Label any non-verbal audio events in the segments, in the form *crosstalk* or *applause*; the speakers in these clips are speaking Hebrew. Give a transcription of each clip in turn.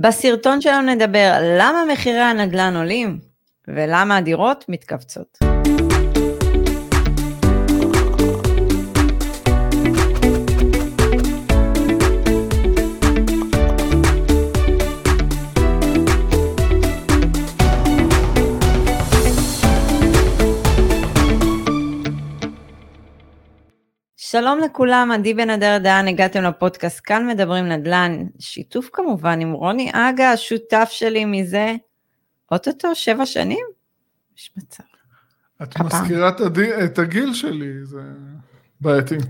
בסרטון שלנו נדבר למה מחירי הנדל"ן עולים ולמה הדירות מתכווצות. שלום לכולם, עדי בן אדר דהן, הגעתם לפודקאסט כאן מדברים נדל"ן, שיתוף כמובן עם רוני אגה, השותף שלי מזה, אוטוטו שבע שנים? יש מצב. את מזכירה את הגיל שלי, זה... בעייתי. *laughs*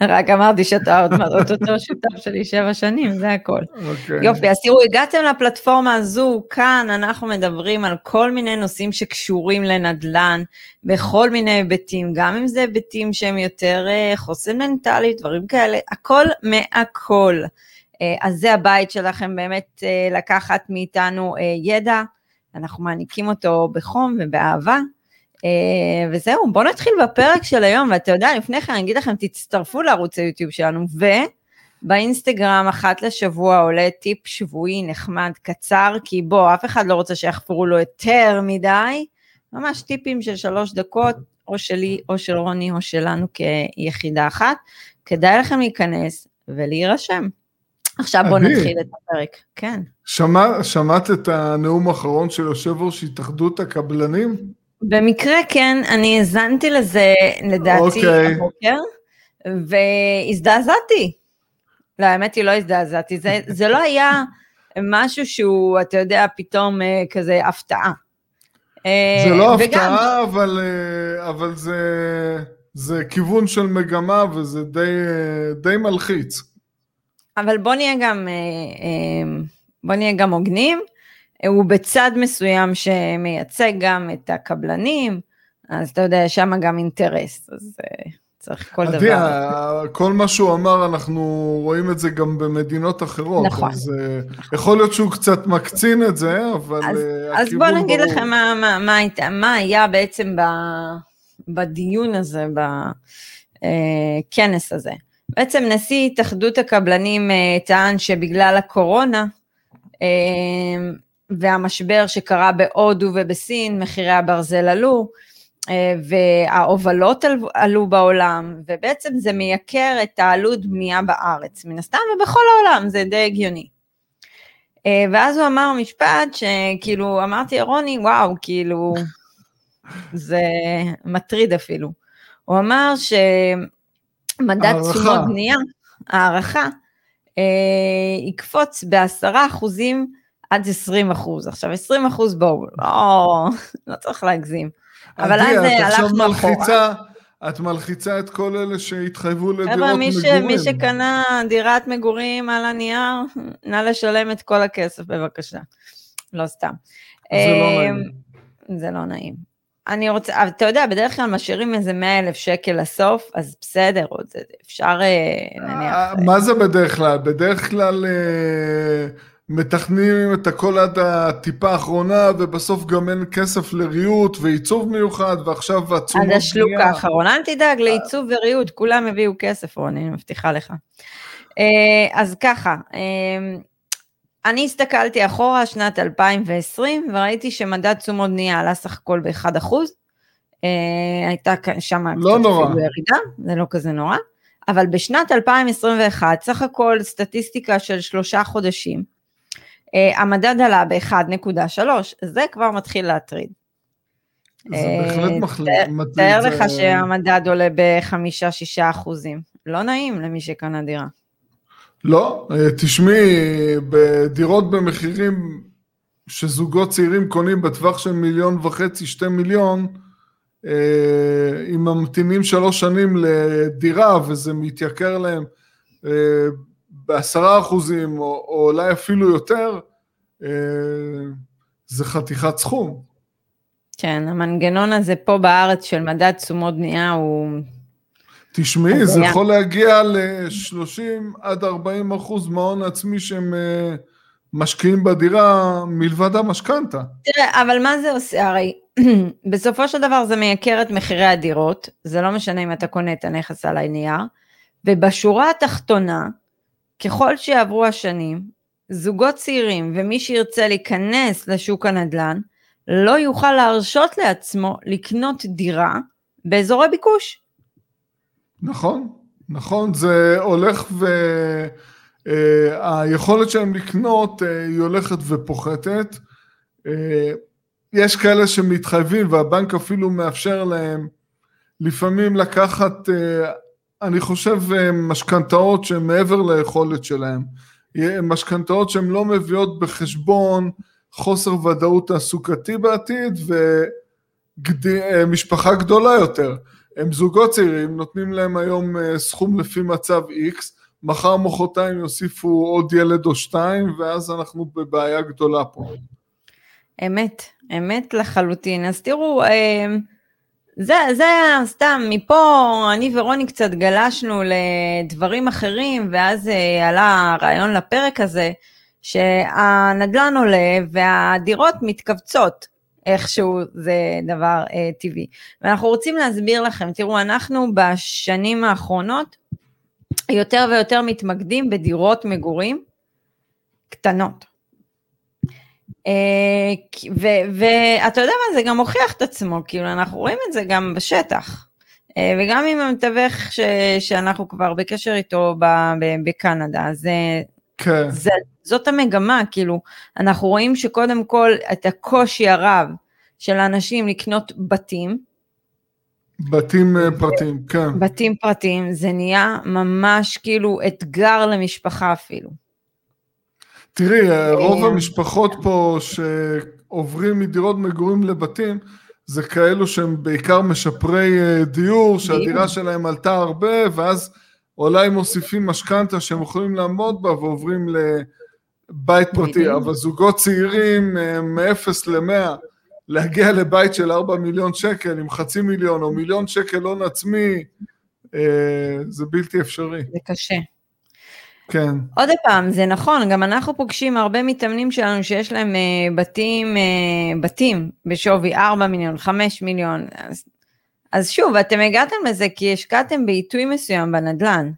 רק אמרתי שאתה עוד אותו שותף שלי שבע שנים, זה הכל. Okay. אוקיי. יופי, אז תראו, הגעתם לפלטפורמה הזו, כאן אנחנו מדברים על כל מיני נושאים שקשורים לנדל"ן, בכל מיני היבטים, גם אם זה היבטים שהם יותר uh, חוסן מנטלי, דברים כאלה, הכל מהכל. Uh, אז זה הבית שלכם באמת uh, לקחת מאיתנו ידע, אנחנו מעניקים אותו בחום ובאהבה. אה, וזהו, בואו נתחיל בפרק של היום, ואתה יודע, לפני כן אני אגיד לכם, תצטרפו לערוץ היוטיוב שלנו, ובאינסטגרם אחת לשבוע עולה טיפ שבועי נחמד, קצר, כי בוא, אף אחד לא רוצה שיחפרו לו יותר מדי, ממש טיפים של שלוש דקות, או שלי, או של רוני, או שלנו כיחידה אחת. כדאי לכם להיכנס ולהירשם. עכשיו בואו נתחיל את הפרק, כן. שמע, שמעת את הנאום האחרון של יושב ראש התאחדות הקבלנים? במקרה כן, אני האזנתי לזה לדעתי okay. אוקיי. הבוקר, והזדעזעתי. לא, האמת היא לא הזדעזעתי, זה, זה לא היה משהו שהוא, אתה יודע, פתאום אה, כזה הפתעה. זה לא אה, וגם... הפתעה, אבל, אה, אבל זה, זה כיוון של מגמה וזה די, די מלחיץ. אבל בוא נהיה גם, בוא נהיה גם הוגנים. הוא בצד מסוים שמייצג גם את הקבלנים, אז אתה יודע, יש שם גם אינטרס, אז uh, צריך כל דבר. עדי, כל מה שהוא אמר, אנחנו רואים את זה גם במדינות אחרות. נכון. אז uh, יכול להיות שהוא קצת מקצין את זה, אבל אז, uh, אז בואו נגיד ברור. לכם מה, מה, מה, מה, מה היה בעצם ב, בדיון הזה, בכנס הזה. בעצם נשיא התאחדות הקבלנים טען שבגלל הקורונה, והמשבר שקרה בהודו ובסין, מחירי הברזל עלו, אה, וההובלות עלו בעולם, ובעצם זה מייקר את העלות בנייה בארץ, מן הסתם ובכל העולם, זה די הגיוני. אה, ואז הוא אמר משפט שכאילו אמרתי רוני וואו כאילו *laughs* זה מטריד אפילו. הוא אמר שמדד תשומות בנייה, הערכה, אה, יקפוץ בעשרה אחוזים עד 20 אחוז. עכשיו 20 אחוז בואו, לא, לא צריך להגזים. אבל אז הלכנו אחורה. את מלחיצה את כל אלה שהתחייבו לדירות מגורים. מי שקנה דירת מגורים על הנייר, נא לשלם את כל הכסף בבקשה. לא סתם. זה לא אמ, נעים. זה לא נעים. אני רוצה, אתה יודע, בדרך כלל משאירים איזה 100 אלף שקל לסוף, אז בסדר, עוד אפשר אה, נניח... אה, מה זה בדרך כלל? בדרך כלל... אה, מתכננים את הכל עד הטיפה האחרונה, ובסוף גם אין כסף לריהוט ועיצוב מיוחד, ועכשיו התשומות עד השלוק האחרון, אל תדאג, לעיצוב וריהוט, כולם הביאו כסף, רוני, אני מבטיחה לך. אה, אז ככה, אה, אני הסתכלתי אחורה, שנת 2020, וראיתי שמדד תשומות בנייה עלה סך הכל ב-1%. אה, הייתה שם לא נורא. ירידה, זה לא כזה נורא. אבל בשנת 2021, סך הכל סטטיסטיקה של שלושה חודשים, המדד עלה ב-1.3, זה כבר מתחיל להטריד. זה uh, בהחלט מטריד. תאר לך. שהמדד עולה ב-5-6 אחוזים. לא נעים למי שקנה דירה. לא, אה, תשמעי, בדירות במחירים שזוגות צעירים קונים בטווח של מיליון וחצי, שתי מיליון, אם ממתינים שלוש שנים לדירה וזה מתייקר להם בעשרה אחוזים, או, או אולי אפילו יותר, אה, זה חתיכת סכום. כן, המנגנון הזה פה בארץ של מדד תשומות בנייה הוא... תשמעי, זה יכול להגיע ל-30 עד 40 אחוז מההון העצמי שהם אה, משקיעים בדירה מלבד המשכנתה. תראה, אבל מה זה עושה? הרי *clears throat* בסופו של דבר זה מייקר את מחירי הדירות, זה לא משנה אם אתה קונה את הנכס על הנייר, ובשורה התחתונה, ככל שיעברו השנים, זוגות צעירים ומי שירצה להיכנס לשוק הנדל"ן, לא יוכל להרשות לעצמו לקנות דירה באזורי ביקוש. נכון, נכון, זה הולך ו... אה, היכולת שלהם לקנות אה, היא הולכת ופוחתת. אה, יש כאלה שמתחייבים והבנק אפילו מאפשר להם לפעמים לקחת, אני חושב, משכנתאות שהן מעבר ליכולת שלהם. משכנתאות שהן לא מביאות בחשבון חוסר ודאות תעסוקתי בעתיד ומשפחה גדולה יותר. הם זוגות צעירים, נותנים להם היום סכום לפי מצב X, מחר מחרתיים יוסיפו עוד ילד או שתיים, ואז אנחנו בבעיה גדולה פה. אמת, אמת לחלוטין. אז תראו, אה, זה, זה סתם, מפה אני ורוני קצת גלשנו לדברים אחרים, ואז אה, עלה הרעיון לפרק הזה, שהנדלן עולה והדירות מתכווצות. איכשהו זה דבר אה, טבעי. ואנחנו רוצים להסביר לכם, תראו, אנחנו בשנים האחרונות יותר ויותר מתמקדים בדירות מגורים קטנות. אה, ואתה יודע מה, זה גם מוכיח את עצמו, כאילו אנחנו רואים את זה גם בשטח. אה, וגם עם המתווך ש, שאנחנו כבר בקשר איתו ב, ב, בקנדה, אז כן. זה, זאת המגמה, כאילו, אנחנו רואים שקודם כל את הקושי הרב של האנשים לקנות בתים, בתים אה, פרטיים, כן. בתים פרטיים, זה נהיה ממש כאילו אתגר למשפחה אפילו. תראי, אה, רוב המשפחות פה שעוברים מדירות מגורים לבתים, זה כאלו שהם בעיקר משפרי אה, דיור, שהדירה שלהם עלתה הרבה, ואז אולי מוסיפים משכנתה שהם יכולים לעמוד בה ועוברים לבית פרטי, אבל זוגות צעירים מ-0 ל-100, להגיע לבית של 4 מיליון שקל עם חצי מיליון או מיליון שקל הון עצמי, אה, זה בלתי אפשרי. זה קשה. כן. עוד פעם, זה נכון, גם אנחנו פוגשים הרבה מתאמנים שלנו שיש להם אה, בתים, אה, בתים בשווי 4 מיליון, 5 מיליון. אז, אז שוב, אתם הגעתם לזה כי השקעתם בעיתוי מסוים בנדל"ן.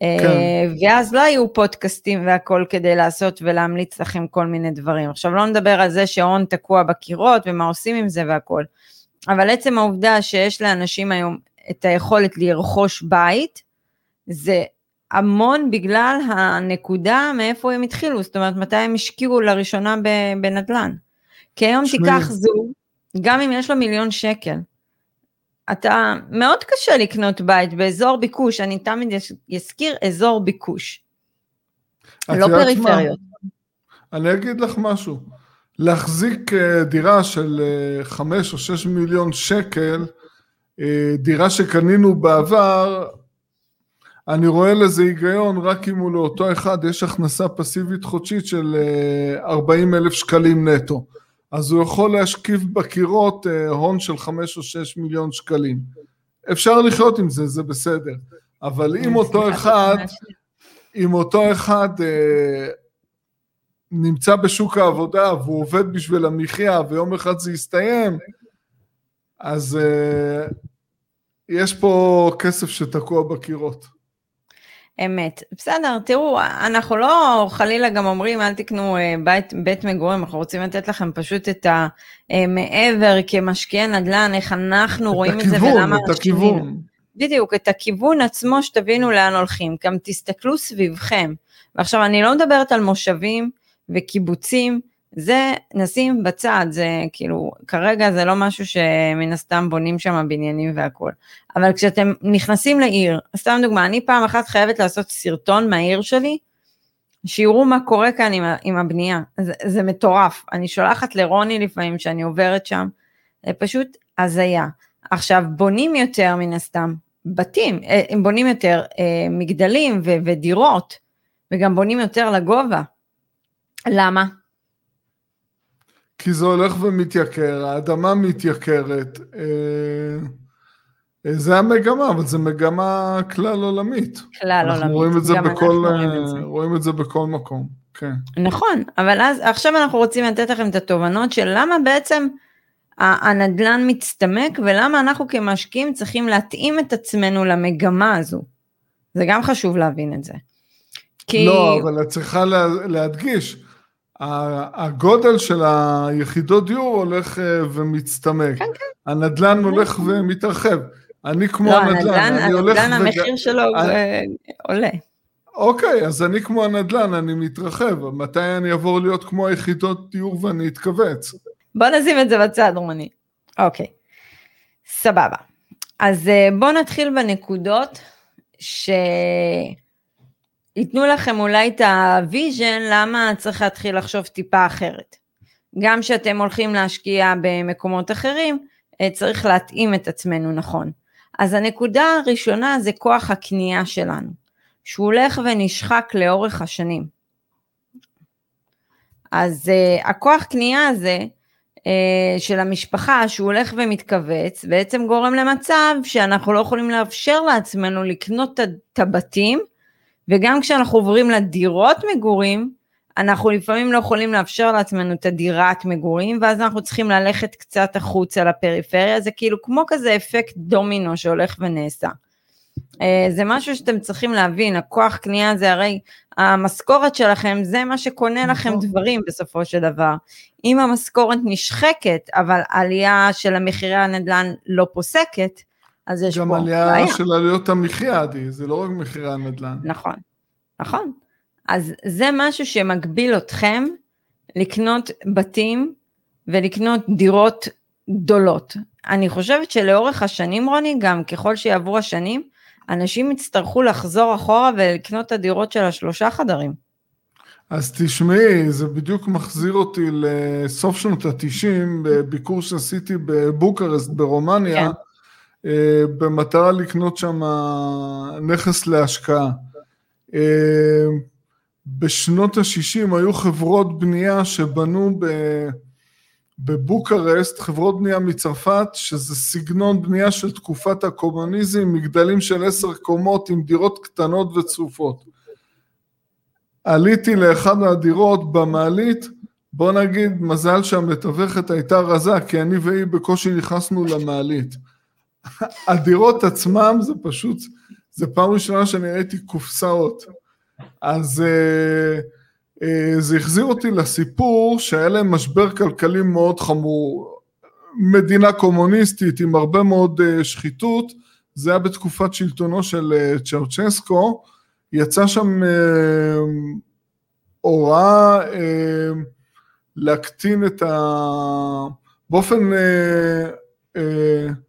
כן. אה, ואז לא היו פודקאסטים והכל כדי לעשות ולהמליץ לכם כל מיני דברים. עכשיו לא נדבר על זה שהון תקוע בקירות ומה עושים עם זה והכל, אבל עצם העובדה שיש לאנשים היום את היכולת לרכוש בית, זה המון בגלל הנקודה מאיפה הם התחילו, זאת אומרת מתי הם השקיעו לראשונה בנדל"ן. כי היום שמי. תיקח זוג, גם אם יש לו מיליון שקל, אתה, מאוד קשה לקנות בית באזור ביקוש, אני תמיד אזכיר אזור ביקוש. לא פריפריות. אני אגיד לך משהו, להחזיק אה, דירה של אה, חמש או שש מיליון שקל, אה, דירה שקנינו בעבר, אני רואה לזה היגיון רק אם הוא לאותו אחד יש הכנסה פסיבית חודשית של 40 אלף שקלים נטו. אז הוא יכול להשקיף בקירות אה, הון של חמש או שש מיליון שקלים. אפשר לחיות עם זה, זה בסדר. אבל אם אותו אחד, אם אותו אחד אה, נמצא בשוק העבודה והוא עובד בשביל המחיה ויום אחד זה יסתיים, אז אה, יש פה כסף שתקוע בקירות. אמת. בסדר, תראו, אנחנו לא חלילה גם אומרים אל תקנו אה, בית, בית מגורים, אנחנו רוצים לתת לכם פשוט את המעבר כמשקיעי נדל"ן, איך אנחנו רואים הכיוון, את זה ולמה... את הכיוון. בדיוק, את הכיוון עצמו שתבינו לאן הולכים. גם תסתכלו סביבכם. ועכשיו, אני לא מדברת על מושבים וקיבוצים, זה נשים בצד, זה כאילו, כרגע זה לא משהו שמן הסתם בונים שם בניינים והכול. אבל כשאתם נכנסים לעיר, סתם דוגמה, אני פעם אחת חייבת לעשות סרטון מהעיר שלי, שיראו מה קורה כאן עם, עם הבנייה. זה, זה מטורף. אני שולחת לרוני לפעמים שאני עוברת שם, זה פשוט הזיה. עכשיו, בונים יותר מן הסתם, בתים, אה, הם בונים יותר אה, מגדלים ו- ודירות, וגם בונים יותר לגובה. למה? כי זה הולך ומתייקר, האדמה מתייקרת. אה, אה, זה המגמה, אבל זו מגמה כלל עולמית. כלל אנחנו עולמית. רואים את זה בכל, רואים, רואים את זה בכל מקום, כן. נכון, אבל אז עכשיו אנחנו רוצים לתת לכם את התובנות של למה בעצם הנדלן מצטמק ולמה אנחנו כמשקיעים צריכים להתאים את עצמנו למגמה הזו. זה גם חשוב להבין את זה. כי... לא, אבל את צריכה לה, להדגיש, הגודל של היחידות דיור הולך אה, ומצטמק. כן, כן. הנדל"ן הולך ומתרחב. אני כמו לא, הנדל"ן, הנדל"ן, אני הולך... הנדל"ן המחיר שלו אני... עולה. אוקיי, אז אני כמו הנדל"ן, אני מתרחב. מתי אני אעבור להיות כמו היחידות דיור ואני אתכווץ? בוא נשים את זה בצד, רוני. אוקיי, סבבה. אז אה, בואו נתחיל בנקודות שייתנו לכם אולי את ה vision למה צריך להתחיל לחשוב טיפה אחרת. גם כשאתם הולכים להשקיע במקומות אחרים, אה, צריך להתאים את עצמנו נכון. אז הנקודה הראשונה זה כוח הקנייה שלנו, שהוא הולך ונשחק לאורך השנים. אז uh, הכוח קנייה הזה uh, של המשפחה שהוא הולך ומתכווץ, בעצם גורם למצב שאנחנו לא יכולים לאפשר לעצמנו לקנות את הבתים, וגם כשאנחנו עוברים לדירות מגורים, אנחנו לפעמים לא יכולים לאפשר לעצמנו את הדירת מגורים, ואז אנחנו צריכים ללכת קצת החוצה לפריפריה, זה כאילו כמו כזה אפקט דומינו שהולך ונעשה. אה, זה משהו שאתם צריכים להבין, הכוח קנייה זה הרי המשכורת שלכם, זה מה שקונה לכם נכון. דברים בסופו של דבר. אם המשכורת נשחקת, אבל עלייה של המחירי הנדל"ן לא פוסקת, אז יש פה בעיה. גם עלייה של עלויות המחיה, עדי, זה לא רק מחירי הנדל"ן. נכון, נכון. אז זה משהו שמגביל אתכם לקנות בתים ולקנות דירות גדולות. אני חושבת שלאורך השנים, רוני, גם ככל שיעברו השנים, אנשים יצטרכו לחזור אחורה ולקנות את הדירות של השלושה חדרים. אז תשמעי, זה בדיוק מחזיר אותי לסוף שנות התשעים, בביקור שעשיתי בבוקרסט ברומניה, כן. אה, במטרה לקנות שם נכס להשקעה. אה, בשנות ה-60 היו חברות בנייה שבנו ב... בבוקרסט, חברות בנייה מצרפת, שזה סגנון בנייה של תקופת הקומוניזם, מגדלים של עשר קומות עם דירות קטנות וצפופות. עליתי לאחד מהדירות במעלית, בוא נגיד, מזל שהמתווכת הייתה רזה, כי אני והיא בקושי נכנסנו למעלית. הדירות עצמם זה פשוט, זה פעם ראשונה שאני ראיתי קופסאות. אז uh, uh, זה החזיר אותי לסיפור שהיה להם משבר כלכלי מאוד חמור. מדינה קומוניסטית עם הרבה מאוד uh, שחיתות, זה היה בתקופת שלטונו של uh, צ'אוצ'סקו, יצא שם uh, הוראה uh, להקטין את ה... באופן... Uh, uh,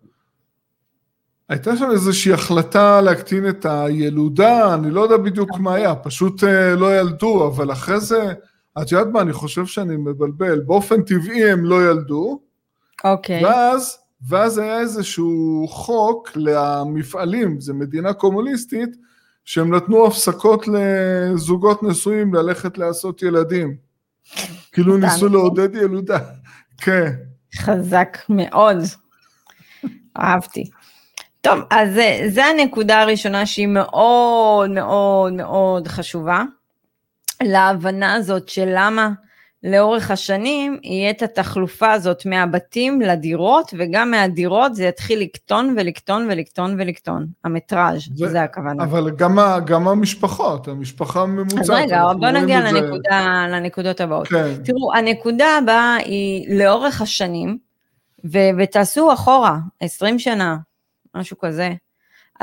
הייתה שם איזושהי החלטה להקטין את הילודה, אני לא יודע בדיוק מה היה, פשוט אה, לא ילדו, אבל אחרי זה, את יודעת מה, אני חושב שאני מבלבל, באופן טבעי הם לא ילדו, אוקיי. Okay. ואז, ואז היה איזשהו חוק למפעלים, זו מדינה קומוניסטית, שהם נתנו הפסקות לזוגות נשואים ללכת לעשות ילדים. כאילו ניסו לעודד ילודה, כן. חזק מאוד, אהבתי. טוב, אז זה, זה הנקודה הראשונה שהיא מאוד מאוד מאוד חשובה, להבנה הזאת של למה לאורך השנים יהיה את התחלופה הזאת מהבתים לדירות, וגם מהדירות זה יתחיל לקטון ולקטון ולקטון ולקטון, המטראז', זה, זה הכוונה. אבל גם, גם המשפחות, המשפחה הממוצעת. אז רגע, בוא נגיע לנקודה, זה... לנקודות הבאות. כן. תראו, הנקודה הבאה היא לאורך השנים, ו- ותעשו אחורה, 20 שנה, משהו כזה,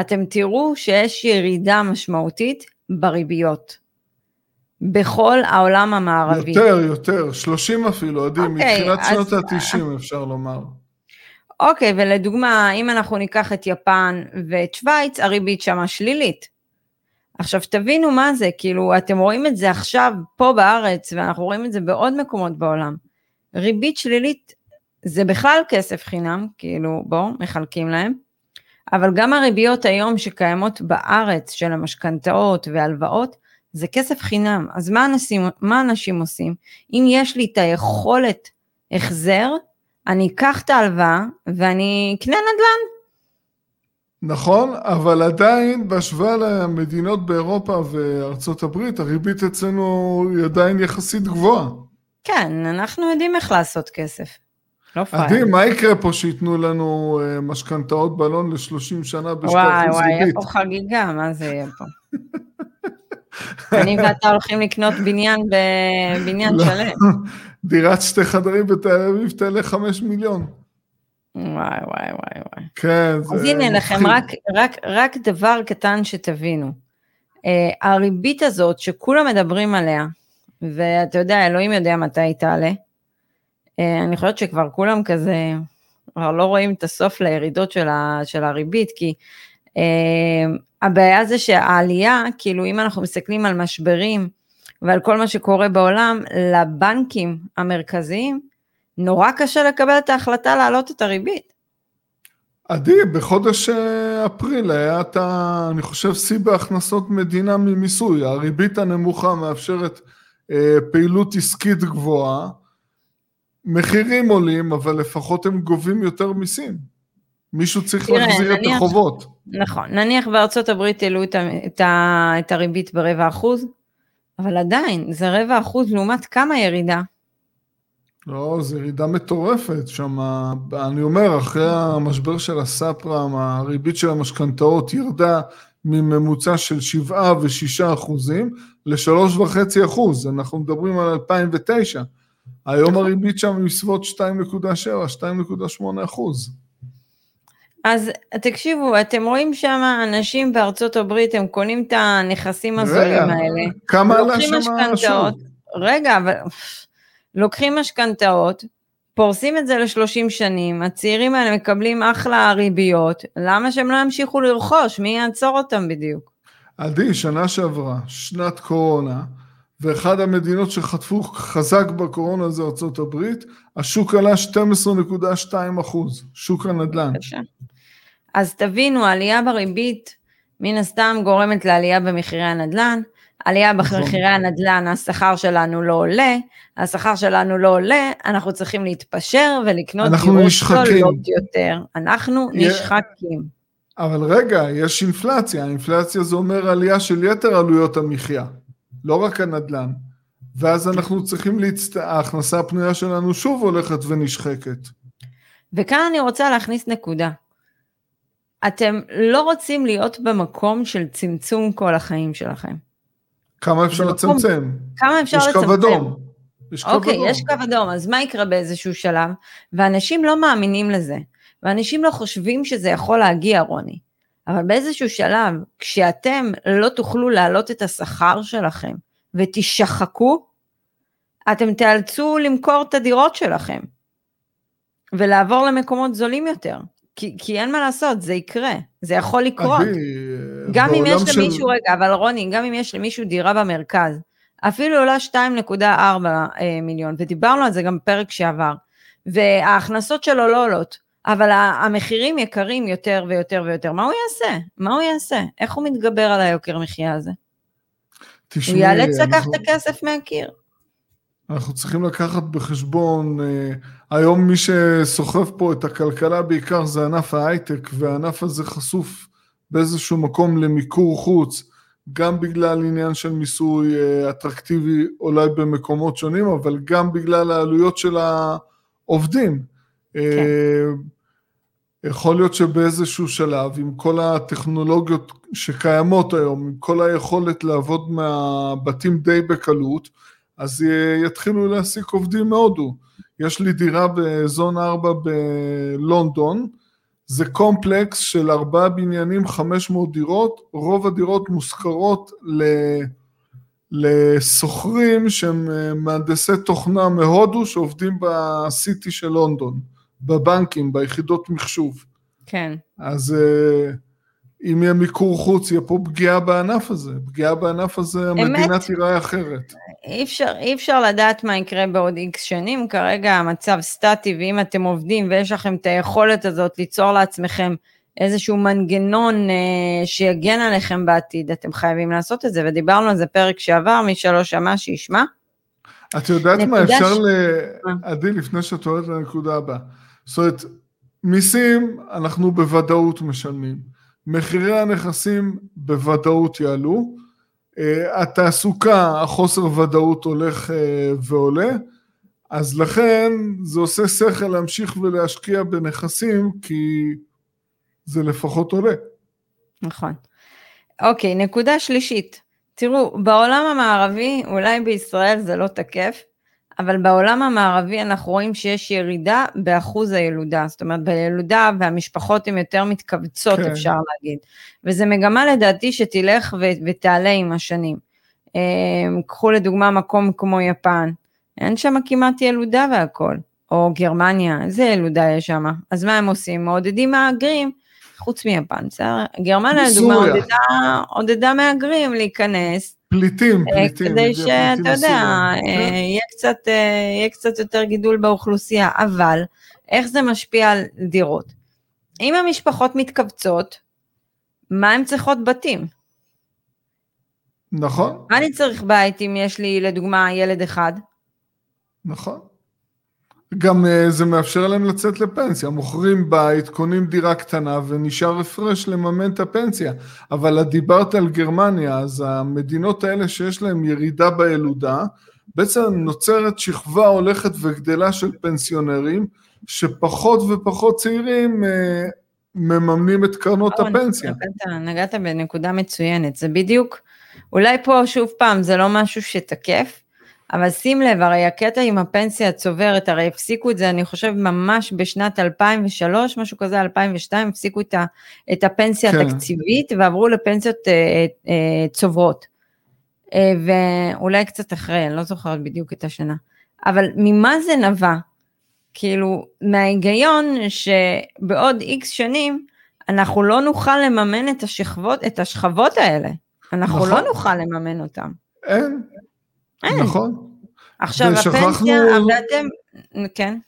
אתם תראו שיש ירידה משמעותית בריביות. בכל העולם המערבי. יותר, יותר, 30 אפילו, עדי, okay, אוקיי, מתחילת שנות ה-90 אפשר לומר. אוקיי, okay, ולדוגמה, אם אנחנו ניקח את יפן ואת שווייץ, הריבית שמה שלילית. עכשיו תבינו מה זה, כאילו אתם רואים את זה עכשיו פה בארץ, ואנחנו רואים את זה בעוד מקומות בעולם. ריבית שלילית זה בכלל כסף חינם, כאילו בואו, מחלקים להם. אבל גם הריביות היום שקיימות בארץ של המשכנתאות והלוואות, זה כסף חינם. אז מה אנשים, מה אנשים עושים? אם יש לי את היכולת החזר, אני אקח את ההלוואה ואני אקנה נדל"ן. נכון, אבל עדיין בהשוואה למדינות באירופה וארצות הברית, הריבית אצלנו היא עדיין יחסית גבוהה. כן, אנחנו יודעים איך לעשות כסף. לא. עדי, מה יקרה פה שייתנו לנו אה, משכנתאות בלון ל-30 שנה בשתי אחוז ריבית? וואי, וואי, יהיה פה חגיגה, מה זה יהיה פה? אני ואתה הולכים לקנות בניין בבניין לא. שלם. *laughs* דירת שתי חדרים בתל אביב תעלה חמש מיליון. וואי וואי וואי וואי. כן, זה... אז הנה לכם רק, רק, רק דבר קטן שתבינו. Uh, הריבית הזאת שכולם מדברים עליה, ואתה יודע, אלוהים יודע מתי היא תעלה, אני חושבת שכבר כולם כזה, כבר לא רואים את הסוף לירידות של, ה, של הריבית, כי uh, הבעיה זה שהעלייה, כאילו אם אנחנו מסתכלים על משברים ועל כל מה שקורה בעולם, לבנקים המרכזיים, נורא קשה לקבל את ההחלטה להעלות את הריבית. עדי, בחודש אה, אפריל היה את. אני חושב שיא בהכנסות מדינה ממיסוי. הריבית הנמוכה מאפשרת אה, פעילות עסקית גבוהה, מחירים עולים, אבל לפחות הם גובים יותר מיסים. מישהו צריך תראה, להחזיר נניח, את החובות. נכון, נניח בארצות הברית העלו את, את, את הריבית ברבע אחוז, אבל עדיין, זה רבע אחוז לעומת כמה ירידה? לא, זו ירידה מטורפת שם. אני אומר, אחרי המשבר של הסאפרם, הריבית של המשכנתאות ירדה מממוצע של 7 ו-6 אחוזים ל-3.5 אחוז. אנחנו מדברים על 2009. היום הריבית שם היא בסביבות 2.7, 2.8 אחוז. אז תקשיבו, אתם רואים שם אנשים בארצות הברית, הם קונים את הנכסים הזולים האלה. כמה עלה שם השוק? רגע, אבל לוקחים משכנתאות, פורסים את זה ל-30 שנים, הצעירים האלה מקבלים אחלה ריביות, למה שהם לא ימשיכו לרכוש? מי יעצור אותם בדיוק? עדי, שנה שעברה, שנת קורונה, ואחד המדינות שחטפו חזק בקורונה זה ארה"ב, השוק עלה 12.2 אחוז, שוק הנדל"ן. אז תבינו, העלייה בריבית מן הסתם גורמת לעלייה במחירי הנדל"ן, עלייה נכון. במחירי הנדל"ן, השכר שלנו לא עולה, השכר שלנו לא עולה, אנחנו צריכים להתפשר ולקנות דירות גדולות יותר. אנחנו נשחקים. אבל רגע, יש אינפלציה, האינפלציה זה אומר עלייה של יתר עלויות המחיה, לא רק הנדל"ן. ואז אנחנו צריכים, להצט... ההכנסה הפנויה שלנו שוב הולכת ונשחקת. וכאן אני רוצה להכניס נקודה. אתם לא רוצים להיות במקום של צמצום כל החיים שלכם. כמה אפשר לצמצם? כמה אפשר לצמצם? יש קו אדום. יש קו אוקיי, אדום. יש קו אדום, אז מה יקרה באיזשהו שלב? ואנשים לא מאמינים לזה, ואנשים לא חושבים שזה יכול להגיע, רוני. אבל באיזשהו שלב, כשאתם לא תוכלו להעלות את השכר שלכם ותשחקו, אתם תיאלצו למכור את הדירות שלכם ולעבור למקומות זולים יותר. כי, כי אין מה לעשות, זה יקרה, זה יכול לקרות. אני, גם אם יש של... למישהו, רגע, אבל רוני, גם אם יש למישהו דירה במרכז, אפילו עולה 2.4 אה, מיליון, ודיברנו על זה גם בפרק שעבר, וההכנסות שלו לא עולות, אבל המחירים יקרים יותר ויותר ויותר, מה הוא יעשה? מה הוא יעשה? איך הוא מתגבר על היוקר מחיה הזה? תשמעי, הוא ייאלץ לקחת אנחנו... את הכסף מהקיר. אנחנו צריכים לקחת בחשבון, אה, היום מי שסוחב פה את הכלכלה בעיקר זה ענף ההייטק, והענף הזה חשוף באיזשהו מקום למיקור חוץ, גם בגלל עניין של מיסוי אה, אטרקטיבי אולי במקומות שונים, אבל גם בגלל העלויות של העובדים. כן. אה, יכול להיות שבאיזשהו שלב, עם כל הטכנולוגיות שקיימות היום, עם כל היכולת לעבוד מהבתים די בקלות, אז יתחילו להעסיק עובדים מהודו. יש לי דירה בזון 4 בלונדון, זה קומפלקס של ארבעה בניינים, 500 דירות, רוב הדירות מושכרות לסוחרים שהם אה, מהנדסי תוכנה מהודו שעובדים בסיטי של לונדון, בבנקים, ביחידות מחשוב. כן. אז אה, אם יהיה מיקור חוץ, יהיה פה פגיעה בענף הזה. פגיעה בענף הזה, המדינה תיראה אחרת. אי אפשר, אי אפשר לדעת מה יקרה בעוד איקס שנים, כרגע המצב סטטי, ואם אתם עובדים ויש לכם את היכולת הזאת ליצור לעצמכם איזשהו מנגנון אה, שיגן עליכם בעתיד, אתם חייבים לעשות את זה, ודיברנו על זה פרק שעבר, מי שלא שמע שישמע. את יודעת מה, אפשר ש... ל... עדי, לפני שאת הולכת לנקודה הבאה. זאת אומרת, מיסים אנחנו בוודאות משלמים. מחירי הנכסים בוודאות יעלו, אה, התעסוקה, החוסר ודאות הולך אה, ועולה, אז לכן זה עושה שכל להמשיך ולהשקיע בנכסים, כי זה לפחות עולה. נכון. אוקיי, נקודה שלישית, תראו, בעולם המערבי, אולי בישראל זה לא תקף, אבל בעולם המערבי אנחנו רואים שיש ירידה באחוז הילודה, זאת אומרת בילודה והמשפחות הן יותר מתכווצות כן. אפשר להגיד, וזו מגמה לדעתי שתלך ו- ותעלה עם השנים. אמ, קחו לדוגמה מקום כמו יפן, אין שם כמעט ילודה והכל, או גרמניה, איזה ילודה יש שם, אז מה הם עושים? מעודדים מהגרים, חוץ מיפן, בסדר? גרמניה לדוגמה עודדה, עודדה מהגרים להיכנס, פליטים, אה, פליטים. כדי שאתה יודע, אה. יהיה קצת, אה, יהיה קצת יותר גידול באוכלוסייה, אבל איך זה משפיע על דירות? אם המשפחות מתכווצות, מה הן צריכות בתים? נכון. מה אני צריך בית אם יש לי לדוגמה ילד אחד? נכון. גם uh, זה מאפשר להם לצאת לפנסיה, מוכרים בית, קונים דירה קטנה ונשאר הפרש לממן את הפנסיה. אבל את דיברת על גרמניה, אז המדינות האלה שיש להן ירידה בילודה, בעצם נוצרת שכבה הולכת וגדלה של פנסיונרים, שפחות ופחות צעירים uh, מממנים את קרנות הפנסיה. נגעת, נגעת בנקודה מצוינת, זה בדיוק, אולי פה שוב פעם זה לא משהו שתקף, אבל שים לב, הרי הקטע עם הפנסיה הצוברת, הרי הפסיקו את זה, אני חושב, ממש בשנת 2003, משהו כזה, 2002, הפסיקו את, ה, את הפנסיה כן. התקציבית ועברו לפנסיות אה, אה, צוברות. אה, ואולי קצת אחרי, אני לא זוכרת בדיוק את השנה. אבל ממה זה נבע? כאילו, מההיגיון שבעוד איקס שנים, אנחנו לא נוכל לממן את השכבות, את השכבות האלה. אנחנו נכון. לא נוכל לממן אותם. אין, אין. נכון. עכשיו הפנסיה, ואתם, כן.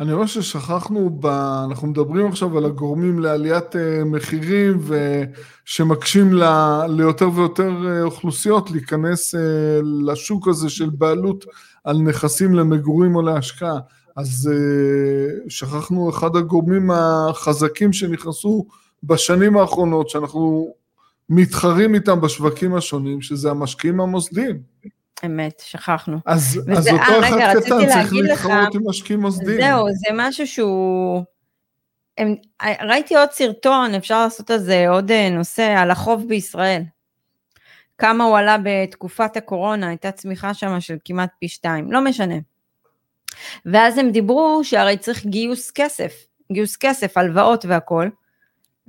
אני רואה ששכחנו, ב... אנחנו מדברים עכשיו על הגורמים לעליית אה, מחירים ושמקשים ל... ליותר ויותר אה, אוכלוסיות להיכנס אה, לשוק הזה של בעלות על נכסים למגורים או להשקעה. אז שכחנו אחד הגורמים החזקים שנכנסו בשנים האחרונות, שאנחנו מתחרים איתם בשווקים השונים, שזה המשקיעים המוסדיים. אמת, שכחנו. אז, וזה, אז אותו 아, אה, אחד רגע, קטן צריך להתחרות עם משקיעים מוסדיים. זהו, זה משהו שהוא... הם, ראיתי עוד סרטון, אפשר לעשות על זה עוד אה, נושא, על החוב בישראל. כמה הוא עלה בתקופת הקורונה, הייתה צמיחה שם של כמעט פי שתיים, לא משנה. ואז הם דיברו שהרי צריך גיוס כסף, גיוס כסף, הלוואות והכל.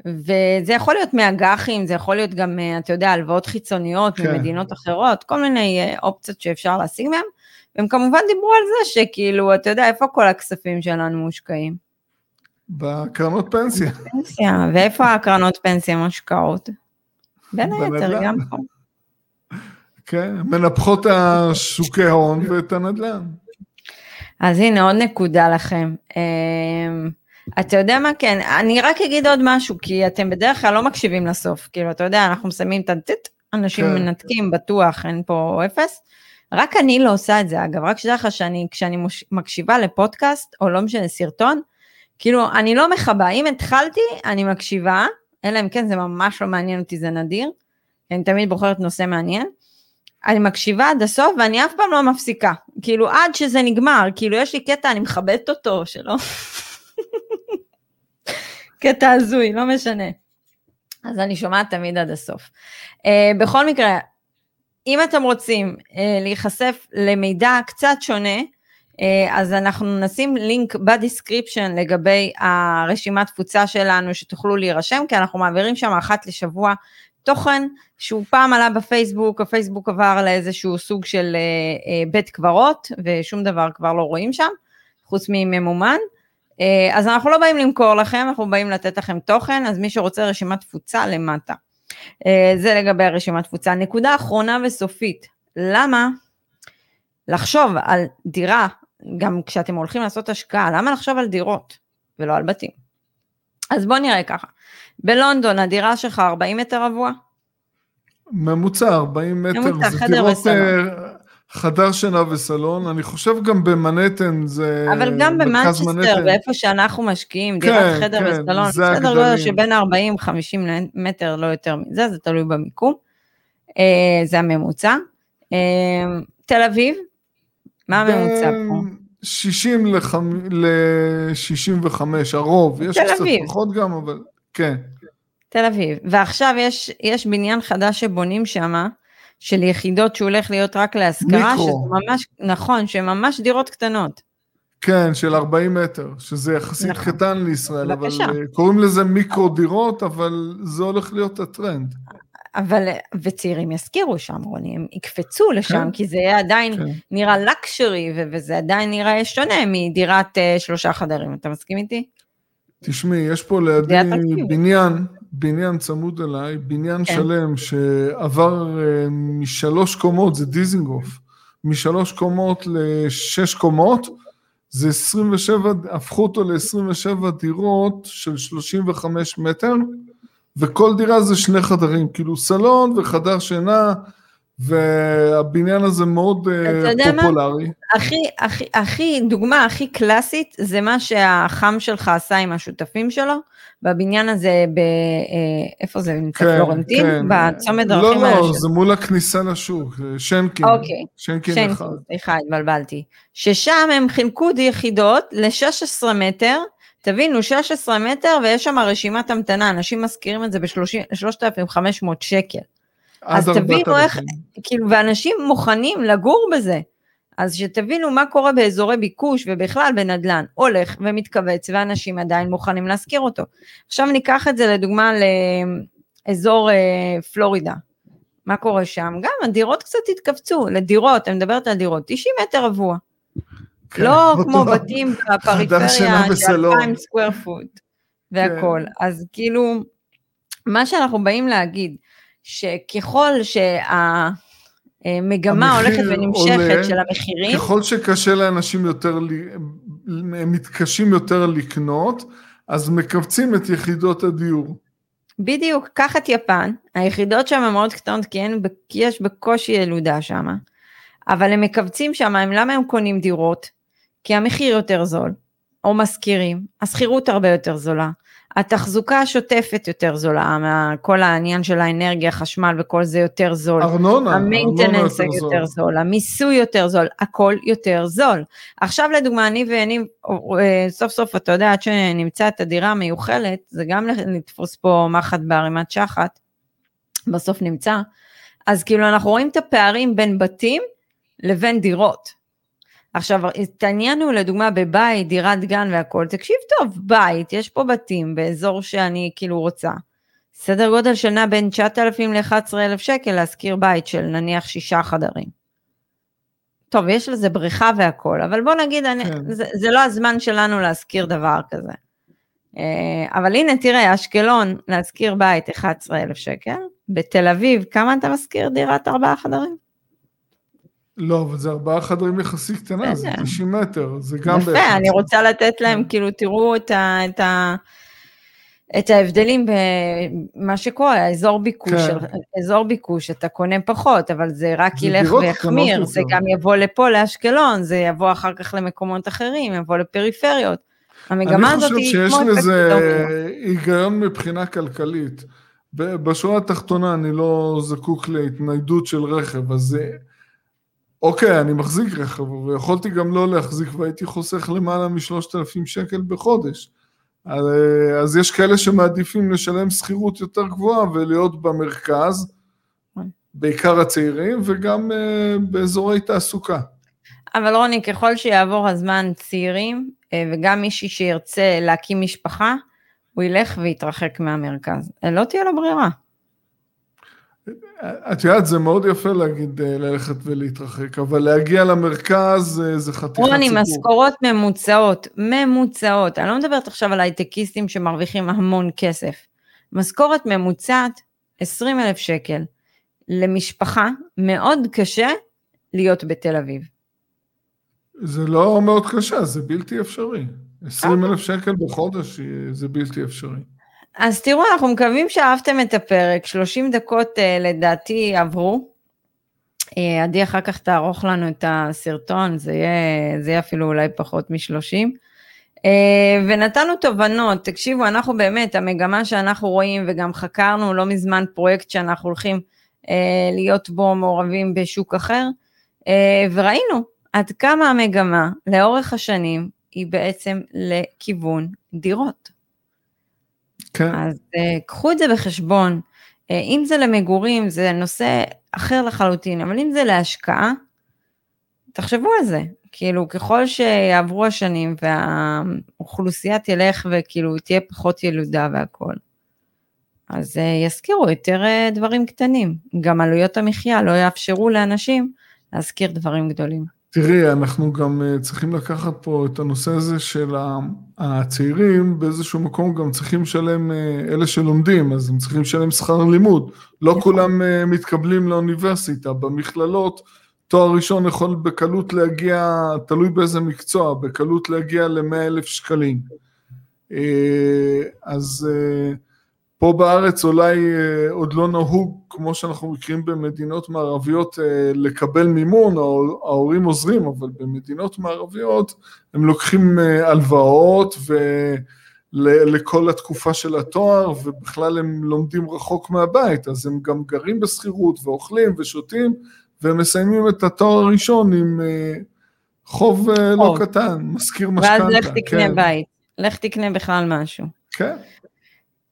וזה יכול להיות מאג"חים, זה יכול להיות גם, אה, אתה יודע, הלוואות חיצוניות כן. ממדינות אחרות, כל מיני אה, אופציות שאפשר להשיג מהם. והם כמובן דיברו על זה שכאילו, אתה יודע, איפה כל הכספים שלנו מושקעים? בקרנות פנסיה. פנסיה, ואיפה הקרנות פנסיה מושקעות? בין היתר, גם פה. כן, מנפחות השוקי ההון ואת הנדל"ן. אז הנה עוד נקודה לכם. אתה יודע מה כן, אני רק אגיד עוד משהו, כי אתם בדרך כלל לא מקשיבים לסוף, כאילו, אתה יודע, אנחנו מסיימים את הטט, אנשים כן. מנתקים, בטוח, אין פה אפס. רק אני לא עושה את זה, אגב, רק שתדע לך שאני, כשאני מקשיבה לפודקאסט, או לא משנה, סרטון, כאילו, אני לא מכבה, אם התחלתי, אני מקשיבה, אלא אם כן זה ממש לא מעניין אותי, זה נדיר, אני תמיד בוחרת נושא מעניין. אני מקשיבה עד הסוף ואני אף פעם לא מפסיקה, כאילו עד שזה נגמר, כאילו יש לי קטע, אני מכבדת אותו, שלא, קטע הזוי, לא משנה. אז אני שומעת תמיד עד הסוף. Uh, בכל מקרה, אם אתם רוצים uh, להיחשף למידע קצת שונה, uh, אז אנחנו נשים לינק ב description לגבי הרשימת תפוצה שלנו שתוכלו להירשם, כי אנחנו מעבירים שם אחת לשבוע תוכן שהוא פעם עלה בפייסבוק, הפייסבוק עבר לאיזשהו סוג של uh, uh, בית קברות, ושום דבר כבר לא רואים שם, חוץ מממומן. אה, אז אנחנו לא באים למכור לכם, אנחנו באים לתת לכם תוכן, אז מי שרוצה רשימת תפוצה למטה. אה, זה לגבי הרשימת תפוצה. נקודה אחרונה וסופית, למה לחשוב על דירה, גם כשאתם הולכים לעשות השקעה, למה לחשוב על דירות ולא על בתים? אז בואו נראה ככה, בלונדון הדירה שלך 40 מטר רבוע? ממוצע 40 מטר, ממוצע, חדר וסלון. חדר שינה וסלון, אני חושב גם במנהטן זה... אבל גם במנצ'סטר, באיפה שאנחנו משקיעים, דירת כן, חדר כן, וסלון, סדר גודל שבין 40-50 מטר, לא יותר מזה, זה תלוי במיקום. אה, זה הממוצע. אה, תל אביב, מה הממוצע פה? 60 ל-65, הרוב, יש קצת פחות גם, אבל כן. תל אביב, ועכשיו יש, יש בניין חדש שבונים שם, של יחידות שהוא הולך להיות רק להשכרה, שזה ממש, נכון, שהן ממש דירות קטנות. כן, של 40 מטר, שזה יחסית נכון. קטן לישראל, בבקשה. אבל אה, קוראים לזה מיקרו דירות, אבל זה הולך להיות הטרנד. אבל, וצעירים יזכירו שם, רוני, הם יקפצו לשם, כן. כי זה יהיה עדיין כן. נראה לקשורי, וזה עדיין נראה שונה מדירת uh, שלושה חדרים, אתה מסכים איתי? תשמעי, יש פה לידי בניין, בניין צמוד אליי, בניין כן. שלם שעבר uh, משלוש קומות, זה דיזינגוף, משלוש קומות לשש קומות, זה 27, הפכו אותו ל-27 דירות של 35 מטר, וכל דירה זה שני חדרים, כאילו סלון וחדר שינה, והבניין הזה מאוד uh, פופולרי. מה? הכי, הכי, הכי, דוגמה הכי קלאסית, זה מה שהחם שלך עשה עם השותפים שלו, בבניין הזה, ב... אה, איפה זה נמצא? כן, פלורנטין? כן. בצומת דרכים לא, לא, זה מול הכניסה לשוק, שנקין. אוקיי. שנקין, שנקין אחד. סליחה, התבלבלתי. ששם הם חילקו יחידות ל-16 מטר, תבינו, 16 מטר ויש שם רשימת המתנה, אנשים מזכירים את זה ב-3,500 שקל. אז תבינו איך, כאילו, ואנשים מוכנים לגור בזה. אז שתבינו מה קורה באזורי ביקוש ובכלל בנדל"ן, הולך ומתכווץ ואנשים עדיין מוכנים להשכיר אותו. עכשיו ניקח את זה לדוגמה לאזור אה, פלורידה. מה קורה שם? גם הדירות קצת התכווצו, לדירות, אני מדברת על דירות, 90 מטר רבוע. כן, לא כמו בתים *laughs* בפריפריה של 2,000 סקוויר פוט והכל. כן. אז כאילו, מה שאנחנו באים להגיד, שככל שהמגמה הולכת ונמשכת עולה, של המחירים, ככל שקשה לאנשים יותר, הם מתקשים יותר לקנות, אז מכווצים את יחידות הדיור. בדיוק, קח את יפן, היחידות שם מאוד קטנות כי, אין, כי יש בקושי ילודה שם, אבל הם מכווצים שם, למה הם קונים דירות? כי המחיר יותר זול, או משכירים, השכירות הרבה יותר זולה, התחזוקה השוטפת יותר זולה, כל העניין של האנרגיה, חשמל וכל זה יותר זול. ארנונה, המיינטננס יותר, יותר זול, המיסוי יותר זול, הכל יותר זול. עכשיו לדוגמה, אני ואני, אה, סוף סוף, אתה יודע, עד שנמצא את הדירה המיוחלת, זה גם לתפוס פה מחט בערימת שחת, בסוף נמצא, אז כאילו אנחנו רואים את הפערים בין בתים לבין דירות. עכשיו, התעניינו לדוגמה בבית, דירת גן והכל, תקשיב טוב, בית, יש פה בתים באזור שאני כאילו רוצה. סדר גודל של נע בין 9,000 ל-11,000 שקל להשכיר בית של נניח שישה חדרים. טוב, יש לזה בריכה והכל, אבל בוא נגיד, כן. אני, זה, זה לא הזמן שלנו להשכיר דבר כזה. אה, אבל הנה, תראה, אשקלון, להשכיר בית 11,000 שקל, בתל אביב, כמה אתה משכיר דירת ארבעה חדרים? לא, אבל זה ארבעה חדרים יחסית קטנה, זה 90 מטר, זה גם... יפה, אני רוצה לתת להם, כאילו, תראו את ה... את ה... את ההבדלים במה שקורה, האזור ביקוש, כן. אזור ביקוש, אתה קונה פחות, אבל זה רק זה ילך ויחמיר, זה יותר. גם יבוא לפה לאשקלון, זה יבוא אחר כך למקומות אחרים, יבוא לפריפריות. המגמה הזאת היא כמו... אני חושב שיש לזה היגיון מבחינה כלכלית. בשורה התחתונה אני לא זקוק להתניידות של רכב, אז זה... אוקיי, אני מחזיק רכב, ויכולתי גם לא להחזיק והייתי חוסך למעלה משלושת אלפים שקל בחודש. אז יש כאלה שמעדיפים לשלם שכירות יותר גבוהה ולהיות במרכז, בעיקר הצעירים, וגם uh, באזורי תעסוקה. אבל רוני, ככל שיעבור הזמן צעירים, uh, וגם מישהי שירצה להקים משפחה, הוא ילך ויתרחק מהמרכז. לא תהיה לו ברירה. את יודעת, זה מאוד יפה להגיד אה, ללכת ולהתרחק, אבל להגיע למרכז אה, זה חתיכת סיפור. רוני, משכורות ממוצעות, ממוצעות. אני לא מדברת עכשיו על הייטקיסטים שמרוויחים המון כסף. משכורת ממוצעת, 20 אלף שקל. למשפחה מאוד קשה להיות בתל אביב. זה לא מאוד קשה, זה בלתי אפשרי. 20 אלף שקל בחודש זה בלתי אפשרי. אז תראו, אנחנו מקווים שאהבתם את הפרק, 30 דקות uh, לדעתי עברו. Uh, עדי אחר כך תערוך לנו את הסרטון, זה יהיה, זה יהיה אפילו אולי פחות מ-30. Uh, ונתנו תובנות, תקשיבו, אנחנו באמת, המגמה שאנחנו רואים, וגם חקרנו לא מזמן פרויקט שאנחנו הולכים uh, להיות בו מעורבים בשוק אחר, uh, וראינו עד כמה המגמה לאורך השנים היא בעצם לכיוון דירות. כן. אז uh, קחו את זה בחשבון. אה, אם זה למגורים זה נושא אחר לחלוטין, אבל אם זה להשקעה, תחשבו על זה, כאילו ככל שיעברו השנים והאוכלוסייה תלך וכאילו תהיה פחות ילודה והכל, אז אה, יזכירו יותר אה, דברים קטנים, גם עלויות המחיה לא יאפשרו לאנשים להזכיר דברים גדולים. תראי, אנחנו גם אה, צריכים לקחת פה את הנושא הזה של הצעירים, באיזשהו מקום גם צריכים לשלם, אה, אלה שלומדים, אז הם צריכים לשלם שכר לימוד. לא נכון. כולם אה, מתקבלים לאוניברסיטה, במכללות תואר ראשון יכול בקלות להגיע, תלוי באיזה מקצוע, בקלות להגיע ל-100 אלף שקלים. אז פה בארץ אולי אה, עוד לא נהוג, כמו שאנחנו מכירים במדינות מערביות, אה, לקבל מימון, ההורים עוזרים, אבל במדינות מערביות הם לוקחים אה, הלוואות ולכל התקופה של התואר, ובכלל הם לומדים רחוק מהבית, אז הם גם גרים בשכירות ואוכלים ושותים, והם מסיימים את התואר הראשון עם חוב לא קטן, מזכיר משכנתה. ואז לך תקנה כן. בית, לך תקנה בכלל משהו. כן.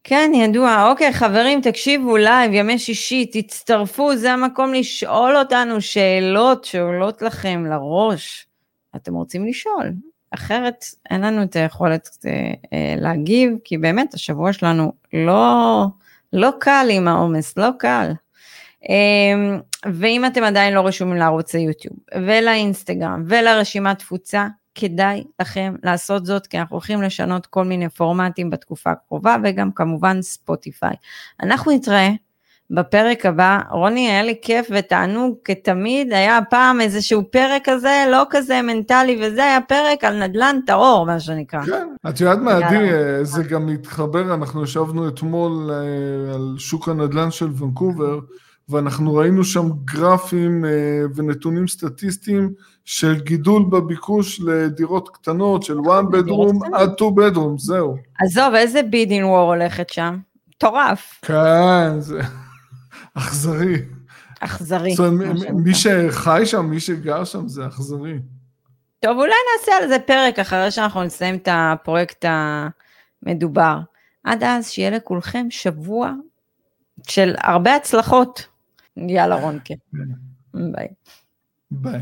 כן, ידוע. אוקיי, חברים, תקשיבו לייב, ימי שישי, תצטרפו, זה המקום לשאול אותנו שאלות שעולות לכם לראש. אתם רוצים לשאול, אחרת אין לנו את היכולת אה, אה, להגיב, כי באמת השבוע שלנו לא, לא קל עם העומס, לא קל. אה, ואם אתם עדיין לא רשומים לערוץ היוטיוב, ולאינסטגרם, ולרשימת תפוצה, כדאי לכם לעשות זאת, כי אנחנו הולכים לשנות כל מיני פורמטים בתקופה הקרובה, וגם כמובן ספוטיפיי. אנחנו נתראה בפרק הבא. רוני, היה לי כיף ותענוג כתמיד, היה פעם איזשהו פרק כזה, לא כזה מנטלי, וזה היה פרק על נדל"ן טהור, מה שנקרא. כן, את יודעת מה, עדי, זה גם מתחבר, אנחנו ישבנו אתמול אה, על שוק הנדל"ן של ונקובר, ואנחנו ראינו שם גרפים אה, ונתונים סטטיסטיים של גידול בביקוש לדירות קטנות של one bedroom עד two bedroom, זהו. עזוב, איזה בידין וור הולכת שם? מטורף. כן, זה אכזרי. אכזרי. זאת אומרת, מי שחי שם, מי שגר שם, זה אכזרי. טוב, אולי נעשה על זה פרק אחרי שאנחנו נסיים את הפרויקט המדובר. עד אז, שיהיה לכולכם שבוע של הרבה הצלחות. يلا غونكي باي باي